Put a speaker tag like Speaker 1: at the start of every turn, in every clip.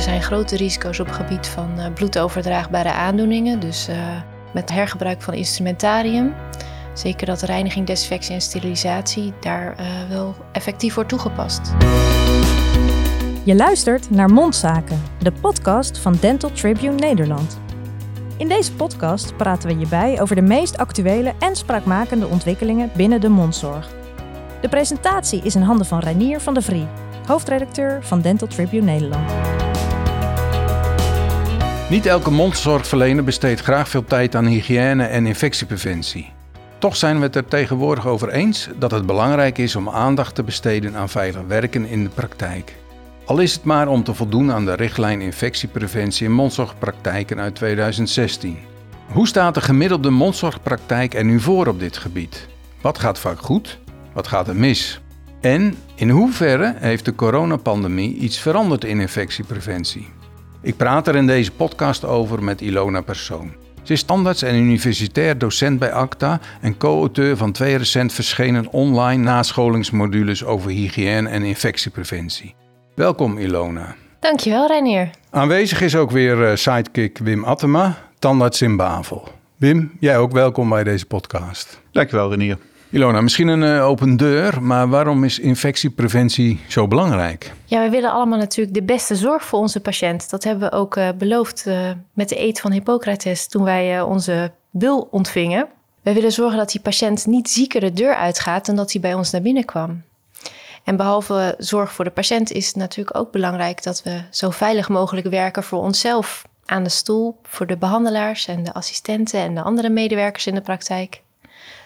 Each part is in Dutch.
Speaker 1: er zijn grote risico's op het gebied van uh, bloedoverdraagbare aandoeningen. Dus uh, met hergebruik van instrumentarium. Zeker dat reiniging, desinfectie en sterilisatie daar uh, wel effectief wordt toegepast.
Speaker 2: Je luistert naar Mondzaken, de podcast van Dental Tribune Nederland. In deze podcast praten we je bij over de meest actuele en spraakmakende ontwikkelingen binnen de mondzorg. De presentatie is in handen van Reinier van der Vrie, hoofdredacteur van Dental Tribune Nederland.
Speaker 3: Niet elke mondzorgverlener besteedt graag veel tijd aan hygiëne en infectiepreventie. Toch zijn we het er tegenwoordig over eens dat het belangrijk is om aandacht te besteden aan veilig werken in de praktijk. Al is het maar om te voldoen aan de richtlijn infectiepreventie en mondzorgpraktijken uit 2016. Hoe staat de gemiddelde mondzorgpraktijk er nu voor op dit gebied? Wat gaat vaak goed? Wat gaat er mis? En in hoeverre heeft de coronapandemie iets veranderd in infectiepreventie? Ik praat er in deze podcast over met Ilona Persoon. Ze is standaards en universitair docent bij ACTA en co-auteur van twee recent verschenen online nascholingsmodules over hygiëne en infectiepreventie. Welkom Ilona.
Speaker 1: Dankjewel Reinier.
Speaker 3: Aanwezig is ook weer uh, sidekick Wim Attema, tandarts in Bavel. Wim, jij ook welkom bij deze podcast.
Speaker 4: Dankjewel Renier.
Speaker 3: Ilona, misschien een uh, open deur, maar waarom is infectiepreventie zo belangrijk?
Speaker 1: Ja, we willen allemaal natuurlijk de beste zorg voor onze patiënt. Dat hebben we ook uh, beloofd uh, met de eet van Hippocrates toen wij onze wil ontvingen. Wij willen zorgen dat die patiënt niet zieker de deur uitgaat dan dat hij bij ons naar binnen kwam. En behalve zorg voor de patiënt is het natuurlijk ook belangrijk dat we zo veilig mogelijk werken voor onszelf aan de stoel, voor de behandelaars en de assistenten en de andere medewerkers in de praktijk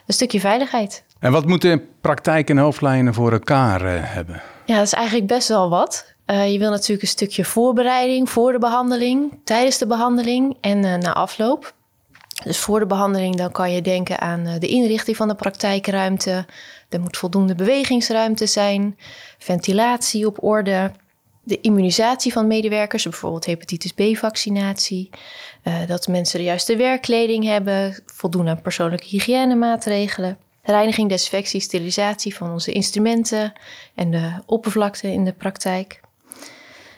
Speaker 1: een stukje veiligheid.
Speaker 3: En wat moeten praktijk en hoofdlijnen voor elkaar uh, hebben?
Speaker 1: Ja, dat is eigenlijk best wel wat. Uh, je wil natuurlijk een stukje voorbereiding voor de behandeling, tijdens de behandeling en uh, na afloop. Dus voor de behandeling dan kan je denken aan de inrichting van de praktijkruimte. Er moet voldoende bewegingsruimte zijn, ventilatie op orde, de immunisatie van medewerkers, bijvoorbeeld hepatitis B-vaccinatie. Uh, dat mensen de juiste werkkleding hebben, voldoen aan persoonlijke hygiënemaatregelen. Reiniging, desinfectie, sterilisatie van onze instrumenten en de oppervlakte in de praktijk.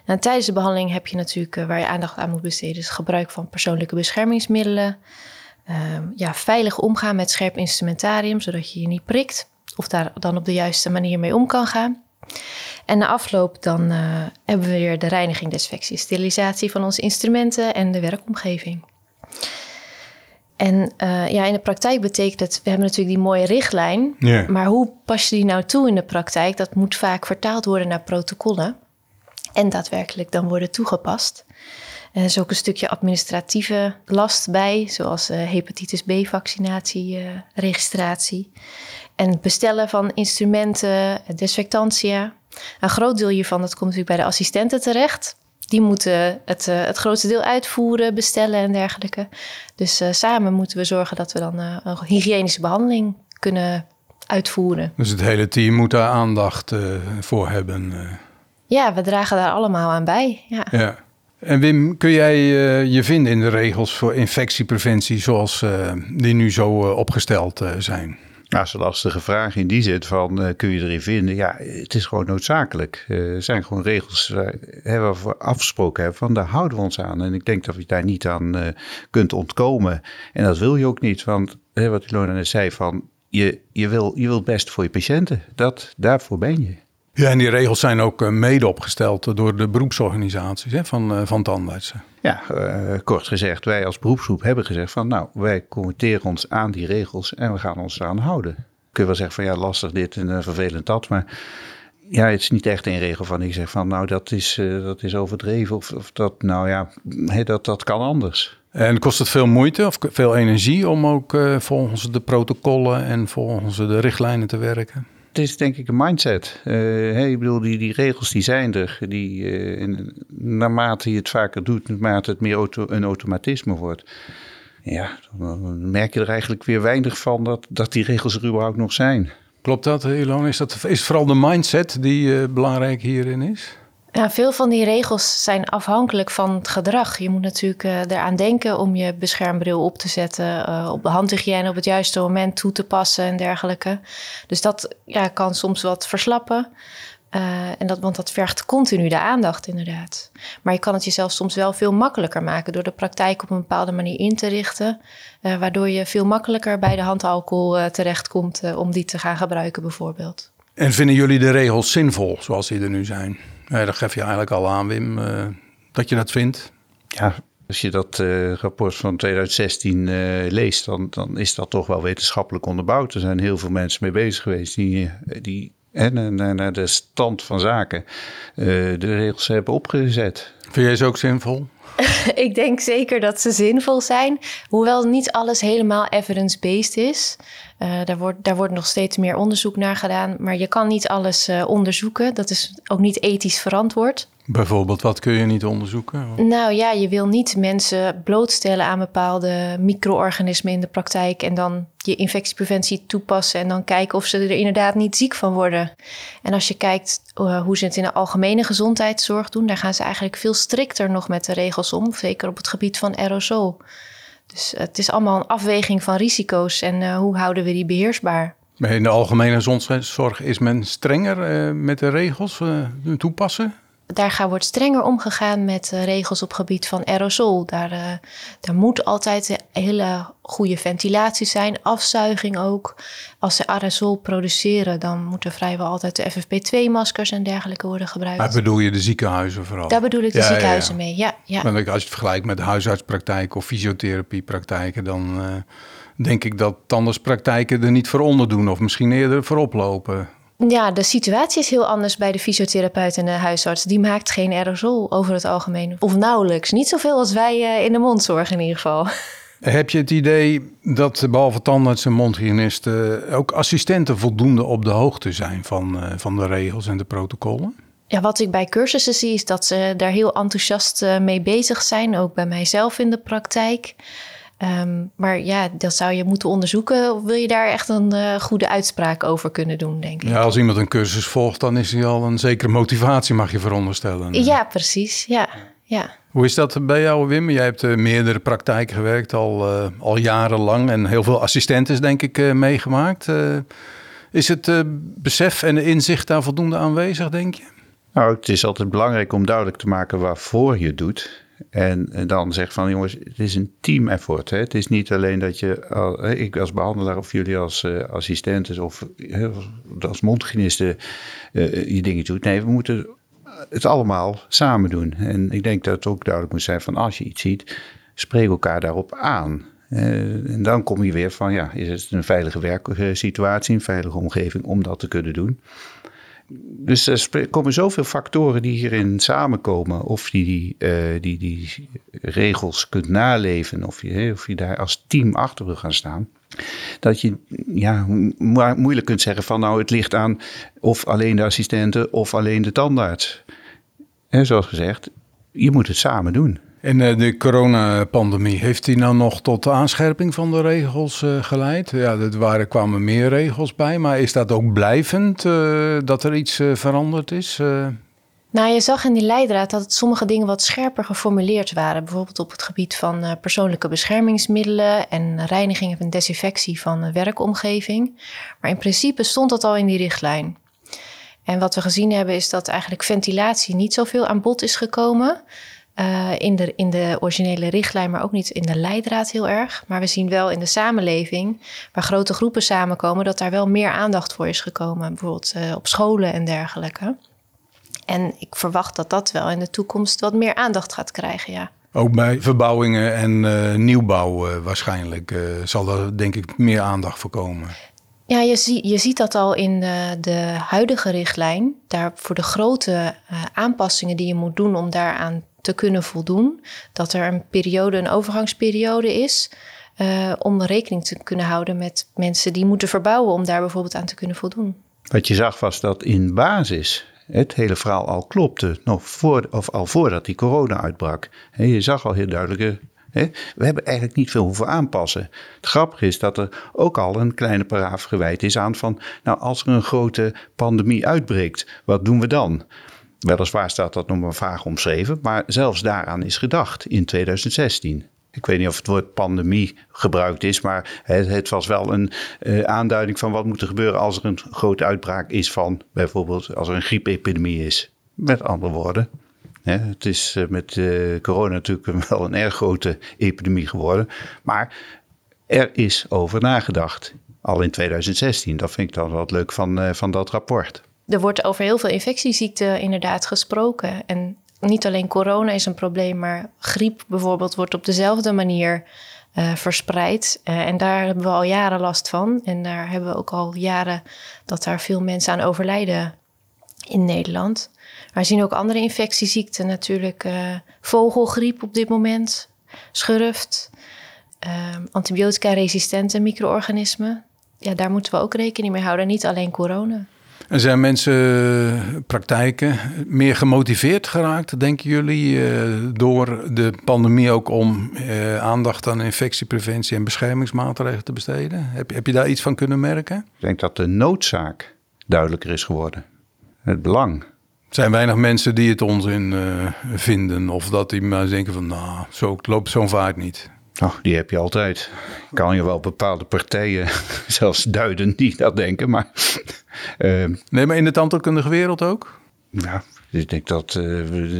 Speaker 1: En tijdens de behandeling heb je natuurlijk uh, waar je aandacht aan moet besteden, is gebruik van persoonlijke beschermingsmiddelen. Uh, ja, veilig omgaan met scherp instrumentarium, zodat je je niet prikt. Of daar dan op de juiste manier mee om kan gaan. En na afloop dan uh, hebben we weer de reiniging, desinfectie, sterilisatie van onze instrumenten en de werkomgeving. En uh, ja, in de praktijk betekent het, we hebben natuurlijk die mooie richtlijn, yeah. maar hoe pas je die nou toe in de praktijk? Dat moet vaak vertaald worden naar protocollen en daadwerkelijk dan worden toegepast. En er is ook een stukje administratieve last bij, zoals uh, hepatitis B-vaccinatie, uh, registratie. En het bestellen van instrumenten, desinfectantia. Een groot deel hiervan dat komt natuurlijk bij de assistenten terecht. Die moeten het, uh, het grootste deel uitvoeren, bestellen en dergelijke. Dus uh, samen moeten we zorgen dat we dan uh, een hygiënische behandeling kunnen uitvoeren.
Speaker 3: Dus het hele team moet daar aandacht voor hebben.
Speaker 1: Ja, we dragen daar allemaal aan bij. Ja.
Speaker 3: ja. En Wim, kun jij je vinden in de regels voor infectiepreventie zoals die nu zo opgesteld zijn?
Speaker 4: Dat is een lastige vraag in die zin van uh, kun je erin vinden? Ja, het is gewoon noodzakelijk. Uh, er zijn gewoon regels uh, we afgesproken hebben van daar houden we ons aan. En ik denk dat je daar niet aan kunt ontkomen. En dat wil je ook niet, want wat Ilona net zei van je, je, wil, je wil het beste voor je patiënten. Dat, daarvoor ben je.
Speaker 3: Ja, en die regels zijn ook mede opgesteld door de beroepsorganisaties hè, van, van tandartsen.
Speaker 4: Ja, uh, kort gezegd, wij als beroepsgroep hebben gezegd van nou, wij committeren ons aan die regels en we gaan ons eraan houden. Kun je wel zeggen van ja, lastig dit en uh, vervelend dat, maar ja, het is niet echt een regel van ik zeg van nou, dat is, uh, dat is overdreven of, of dat, nou ja, hey, dat, dat kan anders.
Speaker 3: En kost het veel moeite of veel energie om ook volgens de protocollen en volgens de richtlijnen te werken?
Speaker 4: Het is denk ik een mindset. Hey, ik bedoel, die, die regels die zijn er. Die, uh, naarmate je het vaker doet, naarmate het meer een automatisme wordt. Ja, dan merk je er eigenlijk weer weinig van dat, dat die regels er überhaupt nog zijn.
Speaker 3: Klopt dat, Elon? Is, dat, is vooral de mindset die uh, belangrijk hierin is?
Speaker 1: Ja, veel van die regels zijn afhankelijk van het gedrag. Je moet natuurlijk uh, eraan denken om je beschermbril op te zetten, uh, op de handhygiëne op het juiste moment toe te passen en dergelijke. Dus dat ja, kan soms wat verslappen. Uh, en dat, want dat vergt continu de aandacht, inderdaad. Maar je kan het jezelf soms wel veel makkelijker maken door de praktijk op een bepaalde manier in te richten. Waardoor je veel makkelijker bij de handalcohol terechtkomt om die te gaan gebruiken, bijvoorbeeld.
Speaker 3: En vinden jullie de regels zinvol zoals die er nu zijn? Ja, dat geef je eigenlijk al aan, Wim, dat je dat vindt.
Speaker 4: Ja, als je dat uh, rapport van 2016 uh, leest, dan, dan is dat toch wel wetenschappelijk onderbouwd. Er zijn heel veel mensen mee bezig geweest die, die en naar de stand van zaken uh, de regels hebben opgezet.
Speaker 3: Vind jij ze ook zinvol?
Speaker 1: ik denk zeker dat ze zinvol zijn. Hoewel niet alles helemaal evidence-based is. Uh, daar, wordt, daar wordt nog steeds meer onderzoek naar gedaan. Maar je kan niet alles uh, onderzoeken. Dat is ook niet ethisch verantwoord.
Speaker 3: Bijvoorbeeld, wat kun je niet onderzoeken?
Speaker 1: Nou ja, je wil niet mensen blootstellen aan bepaalde micro-organismen in de praktijk en dan je infectiepreventie toepassen en dan kijken of ze er inderdaad niet ziek van worden. En als je kijkt uh, hoe ze het in de algemene gezondheidszorg doen, daar gaan ze eigenlijk veel strikter nog met de regels om, zeker op het gebied van aerosol. Dus het is allemaal een afweging van risico's en uh, hoe houden we die beheersbaar.
Speaker 3: In de algemene gezondheidszorg is men strenger uh, met de regels toepassen?
Speaker 1: Daar wordt strenger omgegaan met uh, regels op gebied van aerosol. Daar, uh, daar moet altijd een hele goede ventilatie zijn, afzuiging ook. Als ze aerosol produceren, dan moeten vrijwel altijd de FFP2-maskers en dergelijke worden gebruikt.
Speaker 3: Maar bedoel je de ziekenhuizen vooral?
Speaker 1: Daar bedoel ik de ja, ziekenhuizen ja, ja. mee, ja. ja.
Speaker 3: Maar als je het vergelijkt met huisartspraktijken of fysiotherapiepraktijken, dan uh, denk ik dat tandartspraktijken er niet voor onderdoen of misschien eerder voor oplopen.
Speaker 1: Ja, de situatie is heel anders bij de fysiotherapeut en de huisarts. Die maakt geen aerosol over het algemeen. Of nauwelijks. Niet zoveel als wij uh, in de mondzorg in ieder geval.
Speaker 3: Heb je het idee dat behalve tandarts en mondhygiënisten... ook assistenten voldoende op de hoogte zijn van, uh, van de regels en de protocollen?
Speaker 1: Ja, wat ik bij cursussen zie is dat ze daar heel enthousiast uh, mee bezig zijn. Ook bij mijzelf in de praktijk. Um, maar ja, dat zou je moeten onderzoeken. Of wil je daar echt een uh, goede uitspraak over kunnen doen, denk ik?
Speaker 3: Ja, als iemand een cursus volgt, dan is hij al een zekere motivatie, mag je veronderstellen.
Speaker 1: Ja, precies. Ja, ja.
Speaker 3: Hoe is dat bij jou, Wim? Jij hebt uh, meerdere praktijken gewerkt, al, uh, al jarenlang. En heel veel assistenten, denk ik, meegemaakt. is het besef en de inzicht daar voldoende aanwezig, denk je?
Speaker 4: Nou, het is altijd belangrijk om duidelijk te maken waarvoor je het doet. En, en, dan zeg van jongens, het is een team effort. Hè? Het is niet alleen dat je, ik als behandelaar of jullie als uh, assistenten of als mondhygiënisten uh, je dingen doet. Nee, we moeten het allemaal samen doen. En ik denk dat het ook duidelijk moet zijn van als je iets ziet, spreek elkaar daarop aan. Uh, en dan kom je weer van ja, is het een veilige werksituatie, een veilige omgeving om dat te kunnen doen. Dus er komen zoveel factoren die hierin samenkomen. Of je die, uh, die, die regels kunt naleven, of je, of je daar als team achter wil gaan staan. Dat je ja, moeilijk kunt zeggen van nou het ligt aan of alleen de assistenten of alleen de tandarts. En zoals gezegd, je moet het samen doen.
Speaker 3: En uh, de coronapandemie, heeft die nou nog tot aanscherping van de regels uh, geleid? Ja, er waren, kwamen meer regels bij, maar is dat ook blijvend uh, dat er iets veranderd is?
Speaker 1: Nou, je zag in die leidraad dat sommige dingen wat scherper geformuleerd waren. Bijvoorbeeld op het gebied van persoonlijke beschermingsmiddelen en reiniging en desinfectie van de werkomgeving. Maar in principe stond dat al in die richtlijn. En wat we gezien hebben is dat eigenlijk ventilatie niet zoveel aan bod is gekomen. Uh, in, de, in de originele richtlijn, maar ook niet in de leidraad heel erg. Maar we zien wel in de samenleving, waar grote groepen samenkomen, dat daar wel meer aandacht voor is gekomen. Bijvoorbeeld uh, op scholen en dergelijke. En ik verwacht dat dat wel in de toekomst wat meer aandacht gaat krijgen, ja.
Speaker 3: Ook bij verbouwingen en uh, nieuwbouw waarschijnlijk zal er denk ik meer aandacht voor komen.
Speaker 1: Ja, je, zie, je ziet dat al in de, de huidige richtlijn. Daar voor de grote aanpassingen die je moet doen om daaraan te kunnen voldoen. Dat er een periode, een overgangsperiode is. Uh, om rekening te kunnen houden met mensen die moeten verbouwen om daar bijvoorbeeld aan te kunnen voldoen.
Speaker 4: Wat je zag was dat in basis het hele verhaal al klopte, nog voor, of al voordat die corona uitbrak. je zag al heel duidelijk, we hebben eigenlijk niet veel hoeven aanpassen. Het grappige is dat er ook al een kleine paragraaf gewijd is aan van, nou als er een grote pandemie uitbreekt, wat doen we dan? Weliswaar staat dat nog maar vaag omschreven, maar zelfs daaraan is gedacht in 2016. ik weet niet of het woord pandemie gebruikt is, maar het, het was wel een uh, aanduiding van wat moet er gebeuren als er een grote uitbraak is van bijvoorbeeld als er een griepepidemie is. Met andere woorden, hè, het is uh, met uh, corona natuurlijk wel een erg grote epidemie geworden, maar er is over nagedacht. Al in 2016. Dat vind ik dan wat leuk van, van dat rapport.
Speaker 1: Er wordt over heel veel infectieziekten inderdaad gesproken. En niet alleen corona is een probleem, maar griep bijvoorbeeld wordt op dezelfde manier uh, verspreid. Uh, en daar hebben we al jaren last van. En daar hebben we ook al jaren dat daar veel mensen aan overlijden in Nederland. Maar we zien ook andere infectieziekten natuurlijk. Uh, vogelgriep op dit moment, schurft, antibiotica-resistente micro-organismen. Ja, daar moeten we ook rekening mee houden. Niet alleen corona.
Speaker 3: En zijn mensen, praktijken, meer gemotiveerd geraakt, denken jullie, eh, door de pandemie ook om eh, aandacht aan infectiepreventie en beschermingsmaatregelen te besteden? Heb, heb je daar iets van kunnen merken?
Speaker 4: Ik denk dat de noodzaak duidelijker is geworden. Het belang.
Speaker 3: Er zijn weinig mensen die het onzin uh, vinden of dat die maar denken van, nou, zo loopt zo'n vaart niet.
Speaker 4: Oh, die heb je altijd. Kan je wel bepaalde partijen zelfs duiden die dat denken, maar...
Speaker 3: Uh, nee, maar in de tandheelkundige wereld ook?
Speaker 4: Ja, ik denk dat uh,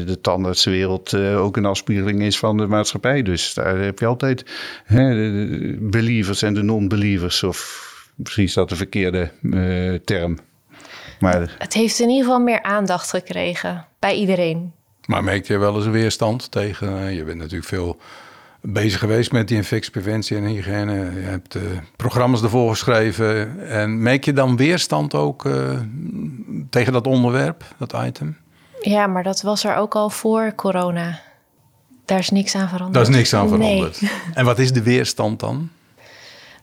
Speaker 4: de tandartswereld uh, ook een afspiegeling is van de maatschappij. Dus daar heb je altijd hè, de believers en de non-believers. Of precies dat de verkeerde uh, term.
Speaker 1: Maar, het heeft in ieder geval meer aandacht gekregen bij iedereen.
Speaker 3: Maar merk je wel eens weerstand tegen? Je bent natuurlijk veel bezig geweest met die infectiepreventie en hygiëne. Je hebt uh, programma's ervoor geschreven. En merk je dan weerstand ook uh, tegen dat onderwerp, dat item?
Speaker 1: Ja, maar dat was er ook al voor corona. Daar is niks aan veranderd.
Speaker 3: Daar is niks aan veranderd. Nee. En wat is de weerstand dan?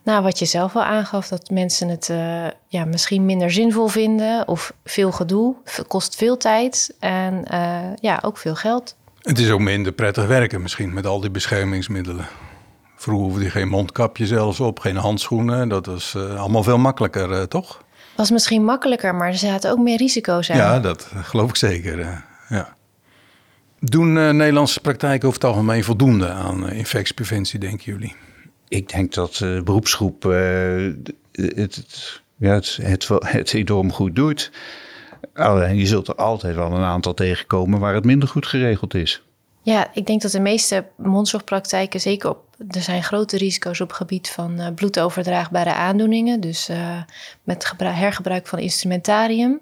Speaker 1: Nou, wat je zelf al aangaf, dat mensen het uh, ja, misschien minder zinvol vinden of veel gedoe, kost veel tijd en ja, ook veel geld.
Speaker 3: Het is ook minder prettig werken misschien met al die beschermingsmiddelen. Vroeger hoefde je geen mondkapje zelfs op, geen handschoenen. Dat was uh, allemaal veel makkelijker, uh, toch?
Speaker 1: Was misschien makkelijker, maar er zaten ook meer risico's aan.
Speaker 3: Ja, dat geloof ik zeker. Uh, ja. Doen Nederlandse praktijken over het algemeen voldoende aan infectiepreventie, denken jullie?
Speaker 4: Ik denk dat de beroepsgroep het, het, ja, het, het, het enorm goed doet. Alleen je zult er altijd wel een aantal tegenkomen waar het minder goed geregeld is.
Speaker 1: Ja, ik denk dat de meeste mondzorgpraktijken, zeker op, er zijn grote risico's op het gebied van uh, bloedoverdraagbare aandoeningen. Dus uh, met hergebruik van instrumentarium.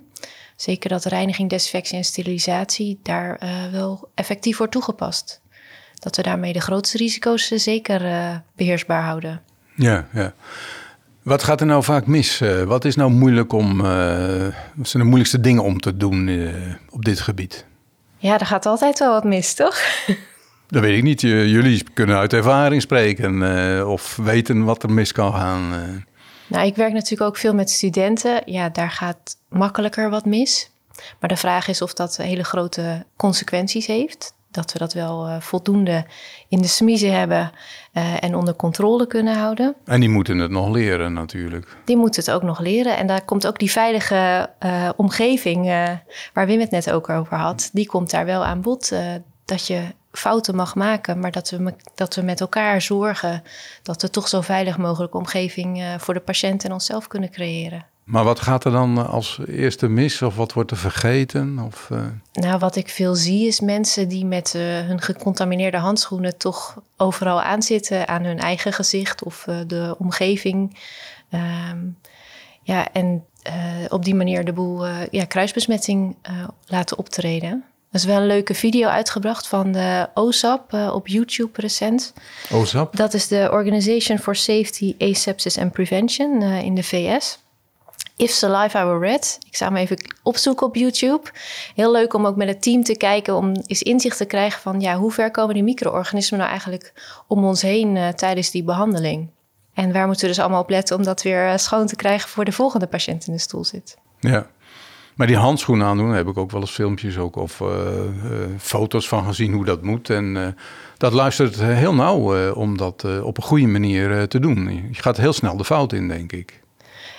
Speaker 1: Zeker dat reiniging, desinfectie en sterilisatie daar uh, wel effectief wordt toegepast. Dat we daarmee de grootste risico's zeker beheersbaar houden.
Speaker 3: Ja, ja. Wat gaat er nou vaak mis? Uh, wat is nou moeilijk om. Uh, wat zijn de moeilijkste dingen om te doen uh, op dit gebied?
Speaker 1: Ja, er gaat altijd wel wat mis, toch?
Speaker 3: Dat weet ik niet. Jullie kunnen uit ervaring spreken of weten wat er mis kan gaan.
Speaker 1: Nou, ik werk natuurlijk ook veel met studenten. Ja, daar gaat makkelijker wat mis. Maar de vraag is of dat hele grote consequenties heeft dat we dat wel uh, voldoende in de smiezen hebben uh, en onder controle kunnen houden.
Speaker 3: En die moeten het nog leren natuurlijk.
Speaker 1: Die moeten het ook nog leren. En daar komt ook die veilige uh, omgeving waar Wim het net ook over had, die komt daar wel aan bod. dat je fouten mag maken, maar dat we, dat we met elkaar zorgen dat we toch zo veilig mogelijk omgeving voor de patiënt en onszelf kunnen creëren.
Speaker 3: Maar wat gaat er dan als eerste mis of wat wordt er vergeten? Of, uh...
Speaker 1: Nou, wat ik veel zie is mensen die met uh, hun gecontamineerde handschoenen toch overal aanzitten aan hun eigen gezicht of uh, de omgeving. Um, ja, en op die manier de boel ja, kruisbesmetting laten optreden. Er is wel een leuke video uitgebracht van de OSAP op YouTube recent.
Speaker 3: OSAP?
Speaker 1: Dat is de Organization for Safety, Asepsis and Prevention in de VS. If Saliva Were Red. Ik zou hem even opzoeken op YouTube. Heel leuk om ook met het team te kijken, om eens inzicht te krijgen van ja, hoe ver komen die micro-organismen nou eigenlijk om ons heen uh, tijdens die behandeling. En waar moeten we dus allemaal op letten om dat weer eh, schoon te krijgen voor de volgende patiënt in de stoel zit.
Speaker 3: Ja, maar die handschoenen aandoen, daar heb ik ook wel eens filmpjes ook, of uh, foto's van gezien hoe dat moet. En dat luistert heel nauw om dat op een goede manier te doen. Je gaat heel snel de fout in, denk ik.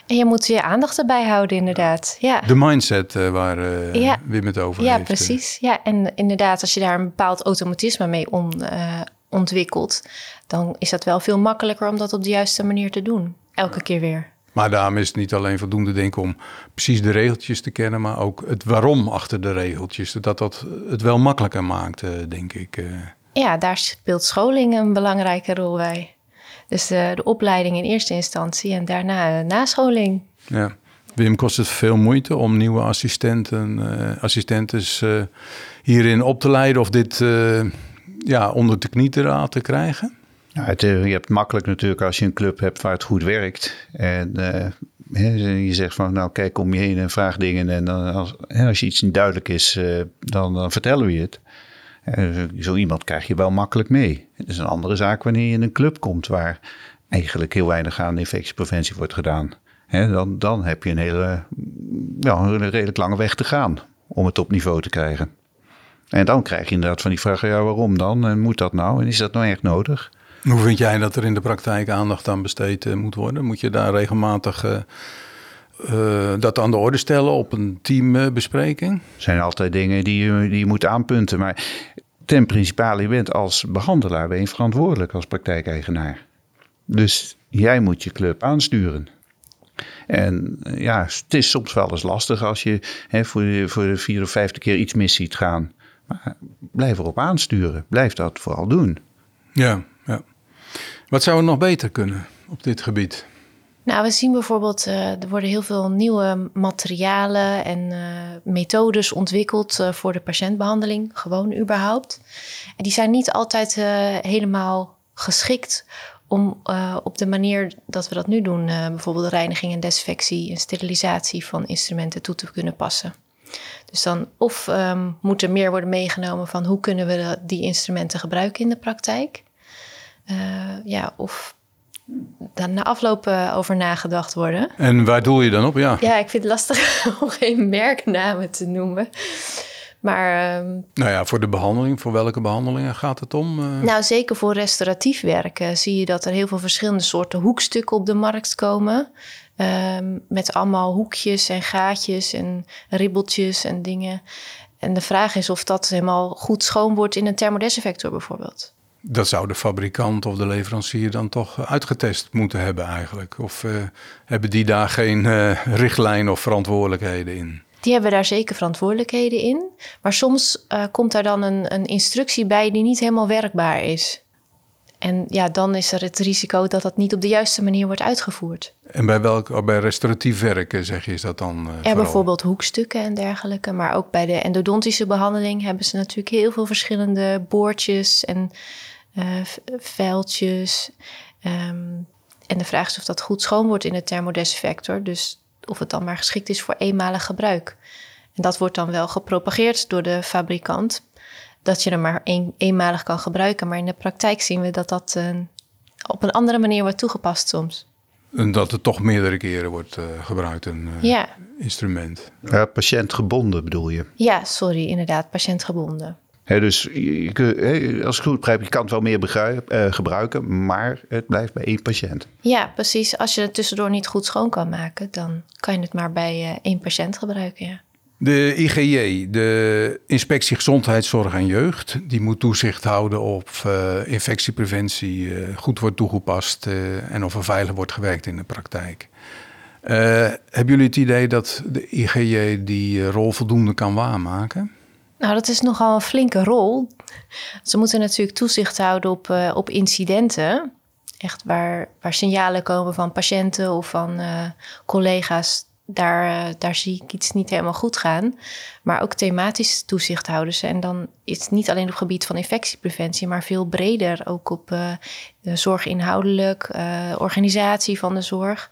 Speaker 1: En je moet je aandacht erbij houden, inderdaad. Ja.
Speaker 3: De mindset uh, waar uh, ja. Wim het over
Speaker 1: ja,
Speaker 3: heeft.
Speaker 1: Ja, precies. Ja, en inderdaad, als je daar een bepaald automatisme mee om, uh, ontwikkelt, dan is dat wel veel makkelijker om dat op de juiste manier te doen. Elke keer weer.
Speaker 3: Maar daarom is het niet alleen voldoende denk ik om precies de regeltjes te kennen, maar ook het waarom achter de regeltjes. Dat dat het wel makkelijker maakt, eh, denk ik. eh.
Speaker 1: Ja, daar speelt scholing een belangrijke rol bij. Dus de, de opleiding in eerste instantie en daarna nascholing.
Speaker 3: Ja. Wim, kost het veel moeite om nieuwe assistenten, uh, assistentes uh, hierin op te leiden of dit uh, ja, onder de knie te, te krijgen?
Speaker 4: Ja, het, je hebt makkelijk natuurlijk als je een club hebt waar het goed werkt. En je zegt van nou kijk om je heen en vraag dingen. En dan als, als je iets niet duidelijk is, dan, dan vertellen we je het. Zo iemand krijg je wel makkelijk mee. Het is een andere zaak wanneer je in een club komt waar eigenlijk heel weinig aan infectiepreventie wordt gedaan. Dan, dan heb je een hele, ja, een redelijk lange weg te gaan om het op niveau te krijgen. En dan krijg je inderdaad van die vragen, ja waarom dan? En moet dat nou? En is dat nou echt nodig?
Speaker 3: Hoe vind jij dat er in de praktijk aandacht aan besteed uh, moet worden? Moet je daar regelmatig uh, uh, dat aan de orde stellen op een teambespreking?
Speaker 4: Er zijn altijd dingen die je, die je moet aanpunten. Maar ten principale, je bent als behandelaar ben je verantwoordelijk als praktijkeigenaar. Dus jij moet je club aansturen. En ja, het is soms wel eens lastig als je hè, voor, de, voor de vierde of vijfde keer iets mis ziet gaan. Maar blijf erop aansturen. Blijf dat vooral doen.
Speaker 3: Ja, ja. Wat zou er nog beter kunnen op dit gebied?
Speaker 1: Nou, we zien bijvoorbeeld, uh, er worden heel veel nieuwe materialen en uh, methodes ontwikkeld uh, voor de patiëntbehandeling, gewoon überhaupt. En die zijn niet altijd helemaal geschikt om op de manier dat we dat nu doen, bijvoorbeeld reiniging en desinfectie en sterilisatie van instrumenten toe te kunnen passen. Dus dan of um, moet er meer worden meegenomen van hoe kunnen we die instrumenten gebruiken in de praktijk. Ja, of dan na afloop over nagedacht worden.
Speaker 3: En waar doel je dan op? Ja,
Speaker 1: ja ik vind het lastig om geen merknamen te noemen. Maar, um,
Speaker 3: nou ja, voor de behandeling, voor welke behandelingen gaat het om? Uh...
Speaker 1: Nou, zeker voor restauratief werken zie je dat er heel veel verschillende soorten hoekstukken op de markt komen. Um, met allemaal hoekjes en gaatjes en ribbeltjes en dingen. En de vraag is of dat helemaal goed schoon wordt in een thermodesinfector bijvoorbeeld.
Speaker 3: Dat zou de fabrikant of de leverancier dan toch uitgetest moeten hebben eigenlijk? Of uh, hebben die daar geen uh, richtlijn of verantwoordelijkheden in?
Speaker 1: Die hebben daar zeker verantwoordelijkheden in. Maar soms uh, komt daar dan een, een, instructie bij die niet helemaal werkbaar is. En ja, dan is er het risico dat dat niet op de juiste manier wordt uitgevoerd.
Speaker 3: En bij welk, bij restauratief werken zeg je, is dat dan? Uh,
Speaker 1: ja, bijvoorbeeld hoekstukken en dergelijke. Maar ook bij de endodontische behandeling hebben ze natuurlijk heel veel verschillende boordjes en vuiltjes. Um, en de vraag is of dat goed schoon wordt in de thermodesinfector. Dus of het dan maar geschikt is voor eenmalig gebruik. En dat wordt dan wel gepropageerd door de fabrikant, dat je er maar een, eenmalig kan gebruiken. Maar in de praktijk zien we dat dat uh, op een andere manier wordt toegepast soms.
Speaker 3: En dat het toch meerdere keren wordt uh, gebruikt, een uh,
Speaker 1: ja.
Speaker 3: instrument.
Speaker 4: Ja, patiëntgebonden bedoel je?
Speaker 1: Ja, sorry, inderdaad, patiëntgebonden.
Speaker 4: He, dus je, als ik goed begrijp, je kan het wel meer begrijp, uh, gebruiken, maar het blijft bij één patiënt.
Speaker 1: Ja, precies. Als je het tussendoor niet goed schoon kan maken, dan kan je het maar bij uh, één patiënt gebruiken. Ja.
Speaker 3: De IGJ, de Inspectie Gezondheidszorg en Jeugd, die moet toezicht houden op uh, infectiepreventie goed wordt toegepast en of er veilig wordt gewerkt in de praktijk. hebben jullie het idee dat de IGJ die rol voldoende kan waarmaken?
Speaker 1: Nou, dat is nogal een flinke rol. Ze moeten natuurlijk toezicht houden op, uh, op incidenten. Echt waar, waar signalen komen van patiënten of van uh, collega's. Daar, uh, daar zie ik iets niet helemaal goed gaan. Maar ook thematisch toezicht houden ze. En dan is het niet alleen op het gebied van infectiepreventie, maar veel breder. Ook op de zorg inhoudelijk, organisatie van de zorg.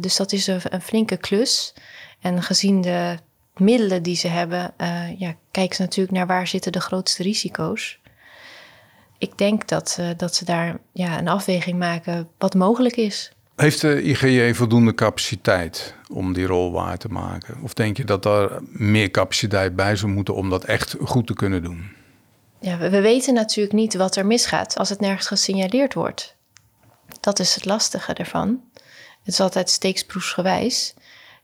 Speaker 1: dus dat is een flinke klus. En gezien de middelen die ze hebben, uh, ja, kijken ze natuurlijk naar waar zitten de grootste risico's. Ik denk dat, uh, dat ze daar ja, een afweging maken wat mogelijk is.
Speaker 3: Heeft de IGJ voldoende capaciteit om die rol waar te maken? Of denk je dat er meer capaciteit bij zou moeten om dat echt goed te kunnen doen?
Speaker 1: Ja, we, we weten natuurlijk niet wat er misgaat als het nergens gesignaleerd wordt. Dat is het lastige ervan. Het is altijd steeksproefsgewijs.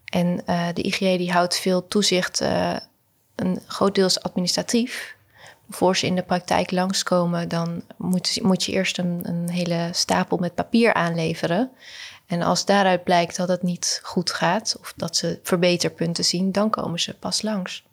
Speaker 1: En uh, de IGJ die houdt veel toezicht, uh, een groot deels administratief. voor ze in de praktijk langskomen, dan moet, moet je eerst een, een hele stapel met papier aanleveren. En als daaruit blijkt dat het niet goed gaat of dat ze verbeterpunten zien, dan komen ze pas langs.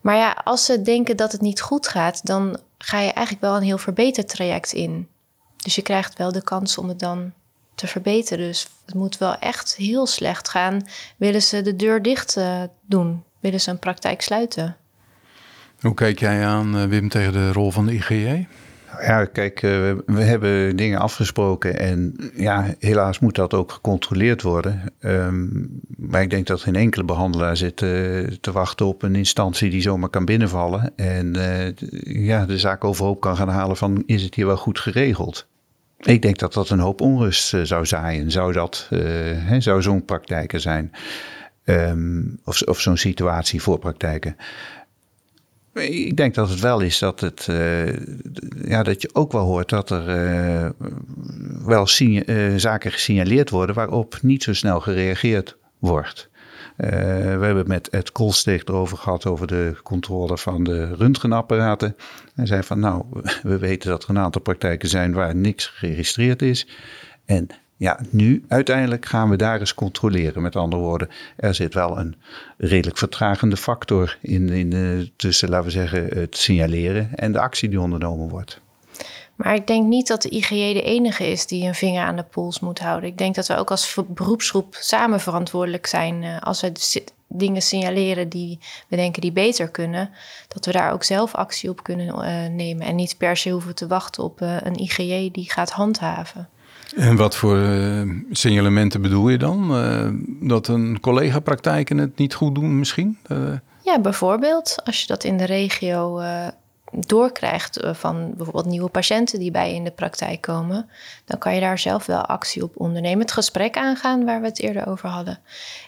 Speaker 1: Maar ja, als ze denken dat het niet goed gaat, dan ga je eigenlijk wel een heel verbetertraject in. Dus je krijgt wel de kans om het dan te verbeteren. Dus het moet wel echt heel slecht gaan. Willen ze de deur dicht uh, doen? Willen ze een praktijk sluiten?
Speaker 3: Hoe kijk jij aan, eh, Wim, tegen de rol van de IGJ?
Speaker 4: Ja, kijk, uh, we hebben dingen afgesproken en ja, helaas moet dat ook gecontroleerd worden. Um, maar ik denk dat geen enkele behandelaar zit uh, te wachten op een instantie die zomaar kan binnenvallen en uh, ja, de zaak overhoop kan gaan halen van is het hier wel goed geregeld. Ik denk dat dat een hoop onrust zou zaaien, zou dat, hè, zou zo'n praktijken zijn. Um, of, of zo'n situatie voor praktijken. Ik denk dat het wel is dat, het, uh, ja, dat je ook wel hoort dat er wel zaken gesignaleerd worden waarop niet zo snel gereageerd wordt. We hebben met Ed Kolsteeg erover gehad, over de controle van de röntgenapparaten. Hij zei van nou, we weten dat er een aantal praktijken zijn waar niks geregistreerd is. En ja, nu uiteindelijk gaan we daar eens controleren. Met andere woorden, er zit wel een redelijk vertragende factor in, in uh, tussen, laten we zeggen, het signaleren en de actie die ondernomen wordt.
Speaker 1: Maar ik denk niet dat de IGJ de enige is die een vinger aan de pols moet houden. Ik denk dat we ook als beroepsgroep samen verantwoordelijk zijn. Uh, als we dingen signaleren die we denken die beter kunnen, dat we daar ook zelf actie op kunnen uh, nemen. En niet per se hoeven te wachten op een IGJ die gaat handhaven.
Speaker 3: En wat voor uh, signalementen bedoel je dan? Dat een collega-praktijken het niet goed doen misschien?
Speaker 1: Ja, bijvoorbeeld als je dat in de regio doorkrijgt van bijvoorbeeld nieuwe patiënten die bij je in de praktijk komen, dan kan je daar zelf wel actie op ondernemen. Het gesprek aangaan waar we het eerder over hadden.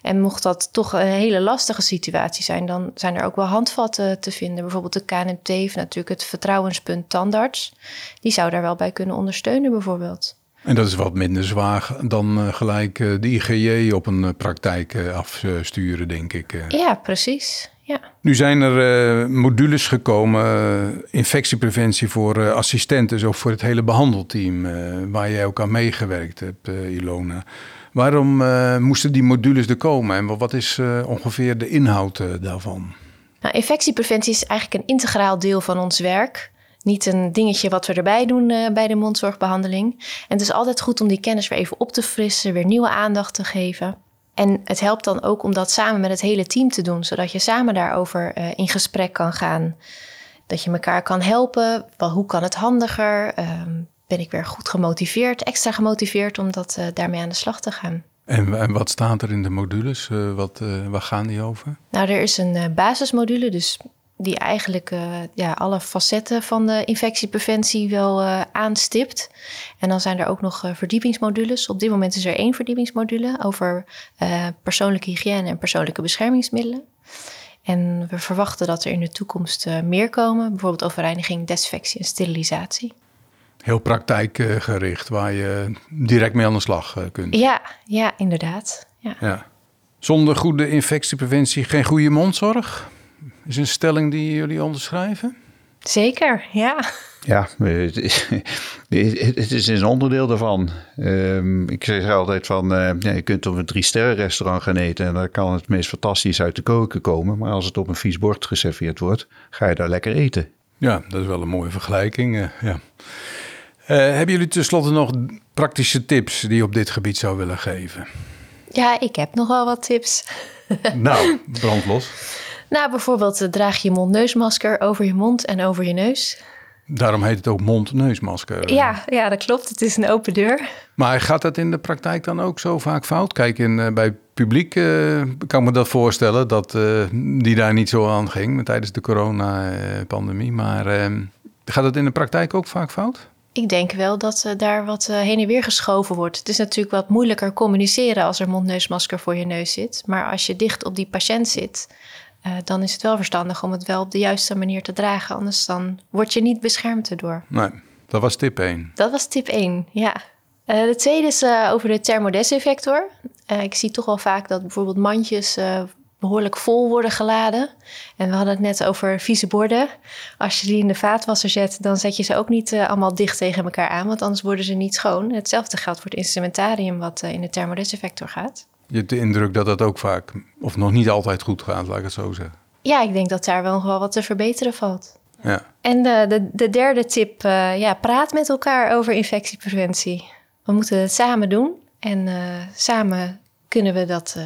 Speaker 1: En mocht dat toch een hele lastige situatie zijn, dan zijn er ook wel handvatten te vinden. Bijvoorbeeld de KNMT, natuurlijk het vertrouwenspunt tandarts. Die zou daar wel bij kunnen ondersteunen bijvoorbeeld.
Speaker 3: En dat is wat minder zwaar dan uh, gelijk uh, de IGJ op een praktijk afsturen, denk ik.
Speaker 1: Ja, precies. Ja.
Speaker 3: Nu zijn er modules gekomen, infectiepreventie voor assistenten, zo voor het hele behandelteam, waar jij ook aan meegewerkt hebt, Ilona. Waarom moesten die modules er komen en wat is ongeveer de inhoud daarvan?
Speaker 1: Nou, infectiepreventie is eigenlijk een integraal deel van ons werk niet een dingetje wat we erbij doen bij de mondzorgbehandeling. En het is altijd goed om die kennis weer even op te frissen, weer nieuwe aandacht te geven. En het helpt dan ook om dat samen met het hele team te doen, zodat je samen daarover uh, in gesprek kan gaan. Dat je elkaar kan helpen. Wel, hoe kan het handiger? Uh, ben ik weer goed gemotiveerd, extra gemotiveerd om dat, uh, daarmee aan de slag te gaan.
Speaker 3: En, en, wat staat er in de modules? wat, waar gaan die over?
Speaker 1: Nou, er is een basismodule, dus die eigenlijk uh, ja, alle facetten van de infectiepreventie wel uh, aanstipt. En dan zijn er ook nog uh, verdiepingsmodules. Op dit moment is er één verdiepingsmodule over persoonlijke hygiëne en persoonlijke beschermingsmiddelen. En we verwachten dat er in de toekomst meer komen, bijvoorbeeld over reiniging, desinfectie en sterilisatie.
Speaker 3: Heel praktijkgericht, waar je direct mee aan de slag kunt.
Speaker 1: Ja, ja inderdaad. Ja.
Speaker 3: ja. Zonder goede infectiepreventie geen goede mondzorg? Is een stelling die jullie onderschrijven?
Speaker 1: Zeker, ja.
Speaker 4: Ja, het is, het is een onderdeel daarvan. Um, ik zeg altijd van, uh, ja, je kunt op een drie sterren restaurant gaan eten en dan kan het meest fantastisch uit de koken komen. Maar als het op een vies bord geserveerd wordt, ga je daar lekker eten.
Speaker 3: Ja, dat is wel een mooie vergelijking. Uh, ja. Uh, hebben jullie tenslotte nog praktische tips die je op dit gebied zou willen geven?
Speaker 1: Ja, ik heb nog wel wat tips.
Speaker 3: Nou, brand los.
Speaker 1: Nou, bijvoorbeeld uh, draag je mond-neusmasker over je mond en over je neus.
Speaker 3: Daarom heet het ook mond-neusmasker.
Speaker 1: Ja, ja, dat klopt. Het is een open deur.
Speaker 3: Maar gaat dat in de praktijk dan ook zo vaak fout? Kijk, in, uh, bij publiek uh, kan me dat voorstellen dat die daar niet zo aan ging tijdens de coronapandemie. Maar ehm, gaat het in de praktijk ook vaak fout?
Speaker 1: Ik denk wel dat daar wat heen en weer geschoven wordt. Het is natuurlijk wat moeilijker communiceren als er mondneusmasker voor je neus zit. Maar als je dicht op die patiënt zit, uh, dan is het wel verstandig om het wel op de juiste manier te dragen. Anders dan word je niet beschermd erdoor.
Speaker 3: Nee, dat was tip 1.
Speaker 1: Dat was tip 1, ja. Uh, de tweede is uh, over de thermodesinfector. ik zie toch wel vaak dat bijvoorbeeld mandjes behoorlijk vol worden geladen. En we hadden het net over vieze borden. Als je die in de vaatwasser zet, dan zet je ze ook niet uh, allemaal dicht tegen elkaar aan, want anders worden ze niet schoon. Hetzelfde geldt voor het instrumentarium wat uh, in de thermodesinfector gaat.
Speaker 3: Je hebt de indruk dat dat ook vaak, of nog niet altijd goed gaat, laat ik het zo zeggen.
Speaker 1: Ja, ik denk dat daar wel nog wel wat te verbeteren valt.
Speaker 3: Ja.
Speaker 1: En de, de, de derde tip, uh, ja, praat met elkaar over infectiepreventie. We moeten het samen doen en samen kunnen we dat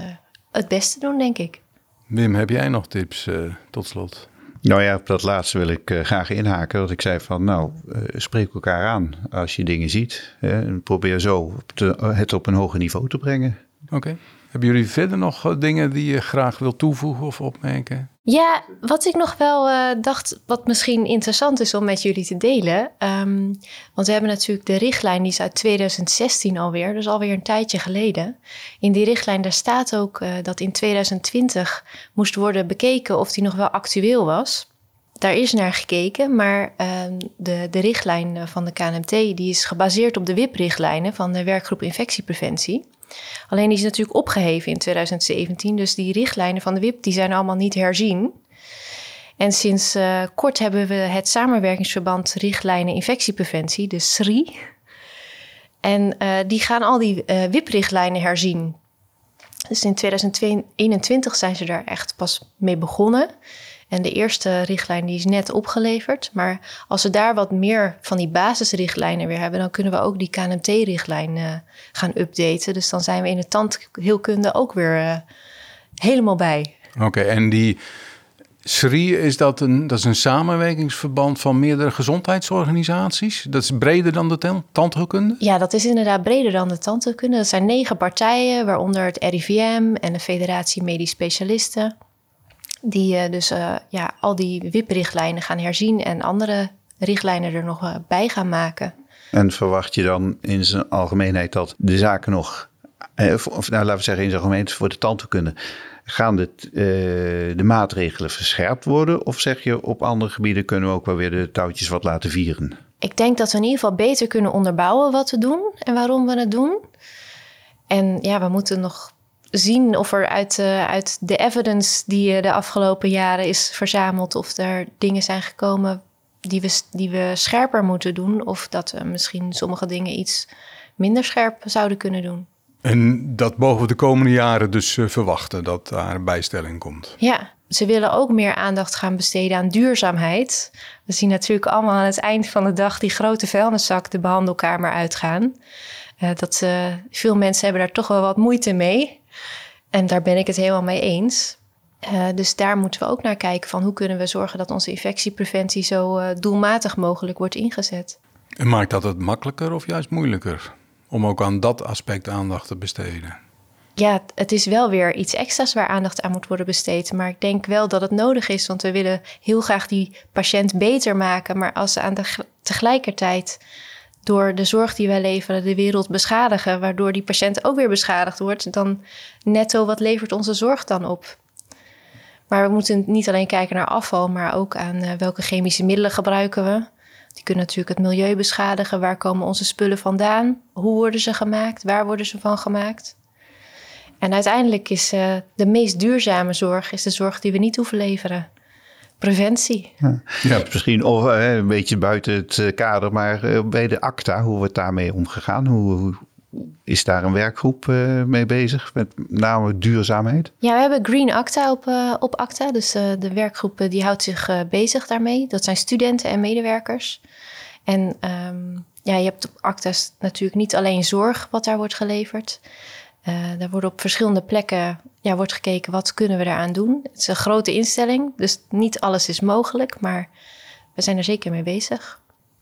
Speaker 1: het beste doen, denk ik.
Speaker 3: Wim, heb jij nog tips uh, tot slot?
Speaker 4: Nou ja, op dat laatste wil ik uh, graag inhaken. Want ik zei van, nou, uh, spreek elkaar aan als je dingen ziet. en probeer zo te, het op een hoger niveau te brengen.
Speaker 3: Oké. Okay. Hebben jullie verder nog dingen die je graag wil toevoegen of opmerken?
Speaker 1: Ja, wat ik nog wel uh, dacht, wat misschien interessant is om met jullie te delen. Um, want we hebben natuurlijk de richtlijn, die is uit 2016 alweer, dus alweer een tijdje geleden. In die richtlijn daar staat ook uh, dat in 2020 moest worden bekeken of die nog wel actueel was. Daar is naar gekeken, maar uh, de, de richtlijn van de KNMT die is gebaseerd op de WIP-richtlijnen van de werkgroep infectiepreventie. Alleen die is natuurlijk opgeheven in 2017, dus die richtlijnen van de WIP die zijn allemaal niet herzien. En sinds uh, kort hebben we het samenwerkingsverband richtlijnen infectiepreventie, de SRI. En uh, die gaan al die uh, WIP-richtlijnen herzien. Dus in 2021 zijn ze daar echt pas mee begonnen. En de eerste richtlijn die is net opgeleverd. Maar als we daar wat meer van die basisrichtlijnen weer hebben, dan kunnen we ook die KNMT-richtlijn uh, gaan updaten. Dus dan zijn we in de tandheelkunde ook weer uh, helemaal bij.
Speaker 3: Oké, okay, en die SRI, is dat, een, dat is een samenwerkingsverband van meerdere gezondheidsorganisaties? Dat is breder dan de tandheelkunde?
Speaker 1: Ja, dat is inderdaad breder dan de tandheelkunde. Dat zijn negen partijen, waaronder het RIVM en de Federatie Medisch Specialisten die uh, dus uh, ja, al die WIP-richtlijnen gaan herzien en andere richtlijnen er nog uh, bij gaan maken.
Speaker 4: En verwacht je dan in zijn algemeenheid dat de zaken nog, of nou laten we zeggen in zijn algemeenheid voor de tandheelkunde, gaan de, de maatregelen verscherpt worden? Of zeg je op andere gebieden kunnen we ook wel weer de touwtjes wat laten vieren?
Speaker 1: Ik denk dat we in ieder geval beter kunnen onderbouwen wat we doen en waarom we het doen. En ja, we moeten nog zien of er uit, uh, uit de evidence die de afgelopen jaren is verzameld, of er dingen zijn gekomen die we, die we scherper moeten doen, of dat we misschien sommige dingen iets minder scherp zouden kunnen doen.
Speaker 3: En dat mogen we de komende jaren dus uh, verwachten, dat daar een bijstelling komt.
Speaker 1: Ja, ze willen ook meer aandacht gaan besteden aan duurzaamheid. We zien natuurlijk allemaal aan het eind van de dag die grote vuilniszak de behandelkamer uitgaan. Uh, dat, uh, veel mensen hebben daar toch wel wat moeite mee. En daar ben ik het helemaal mee eens. Uh, dus daar moeten we ook naar kijken van hoe kunnen we zorgen dat onze infectiepreventie zo uh, doelmatig mogelijk wordt ingezet.
Speaker 3: En maakt dat het makkelijker of juist moeilijker om ook aan dat aspect aandacht te besteden?
Speaker 1: Ja, het is wel weer iets extra's waar aandacht aan moet worden besteed. Maar ik denk wel dat het nodig is, want we willen heel graag die patiënt beter maken. Maar als ze aan de tegelijkertijd door de zorg die wij leveren de wereld beschadigen, waardoor die patiënt ook weer beschadigd wordt, dan netto wat levert onze zorg dan op? Maar we moeten niet alleen kijken naar afval, maar ook aan uh, welke chemische middelen gebruiken we. Die kunnen natuurlijk het milieu beschadigen. Waar komen onze spullen vandaan? Hoe worden ze gemaakt? Waar worden ze van gemaakt? En uiteindelijk is uh, de meest duurzame zorg is de zorg die we niet hoeven leveren preventie.
Speaker 4: Ja. ja. Misschien of, uh, een beetje buiten het uh, kader, maar uh, bij de ACTA, hoe wordt daarmee omgegaan? Hoe, hoe is daar een werkgroep mee bezig, met name duurzaamheid?
Speaker 1: Ja, we hebben Green ACTA op, op ACTA, dus de werkgroep die houdt zich bezig daarmee. Dat zijn studenten en medewerkers. En um, ja, je hebt op ACTA's natuurlijk niet alleen zorg wat daar wordt geleverd. Uh, daar wordt op verschillende plekken ja, wordt gekeken wat kunnen we daaraan doen. Het is een grote instelling, dus niet alles is mogelijk, maar we zijn er zeker mee bezig.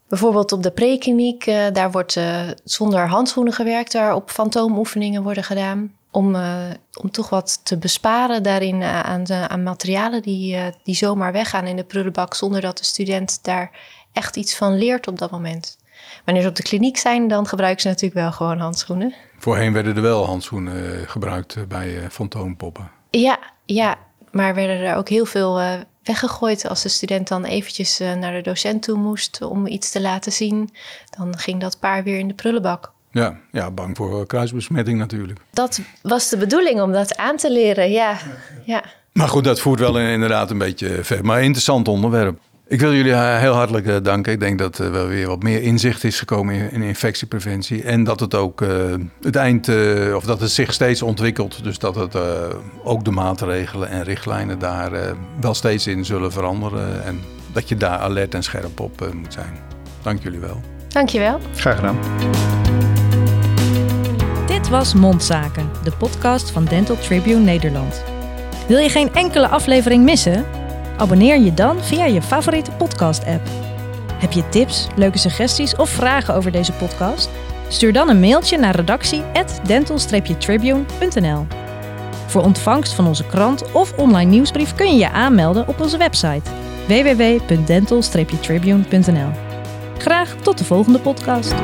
Speaker 1: Bijvoorbeeld op de prekliniek, uh, daar wordt uh, zonder handschoenen gewerkt, waar op fantoomoefeningen worden gedaan. Om, om toch wat te besparen daarin aan, aan materialen die, die zomaar weggaan in de prullenbak, zonder dat de student daar echt iets van leert op dat moment. Wanneer ze op de kliniek zijn, dan gebruiken ze natuurlijk wel gewoon handschoenen.
Speaker 3: Voorheen werden er wel handschoenen eh, gebruikt eh, bij uh, fantoompoppen.
Speaker 1: Ja, ja, maar werden er ook heel veel weggegooid. Als de student dan eventjes naar de docent toe moest om iets te laten zien, dan ging dat paar weer in de prullenbak.
Speaker 3: Ja, ja bang voor kruisbesmetting natuurlijk.
Speaker 1: Dat was de bedoeling om dat aan te leren, ja. ja.
Speaker 3: Maar goed, dat voert wel inderdaad een beetje ver. Maar interessant onderwerp. Ik wil jullie heel hartelijk eh, danken. Ik denk dat er wel weer wat meer inzicht is gekomen in infectiepreventie. En dat het ook uh, het eind, uh, of dat het zich steeds ontwikkelt. Dus dat het ook de maatregelen en richtlijnen daar wel steeds in zullen veranderen. En dat je daar alert en scherp op moet zijn. Dank jullie wel.
Speaker 1: Dank je wel.
Speaker 4: Graag gedaan.
Speaker 2: Dit was Mondzaken, de podcast van Dental Tribune Nederland. Wil je geen enkele aflevering missen? Abonneer je dan via je favoriete podcast-app. Heb je tips, leuke suggesties of vragen over deze podcast? Stuur dan een mailtje naar redactie@dental-tribune.nl. Voor ontvangst van onze krant of online nieuwsbrief kun je je aanmelden op onze website www.dental-tribune.nl. Graag tot de volgende podcast.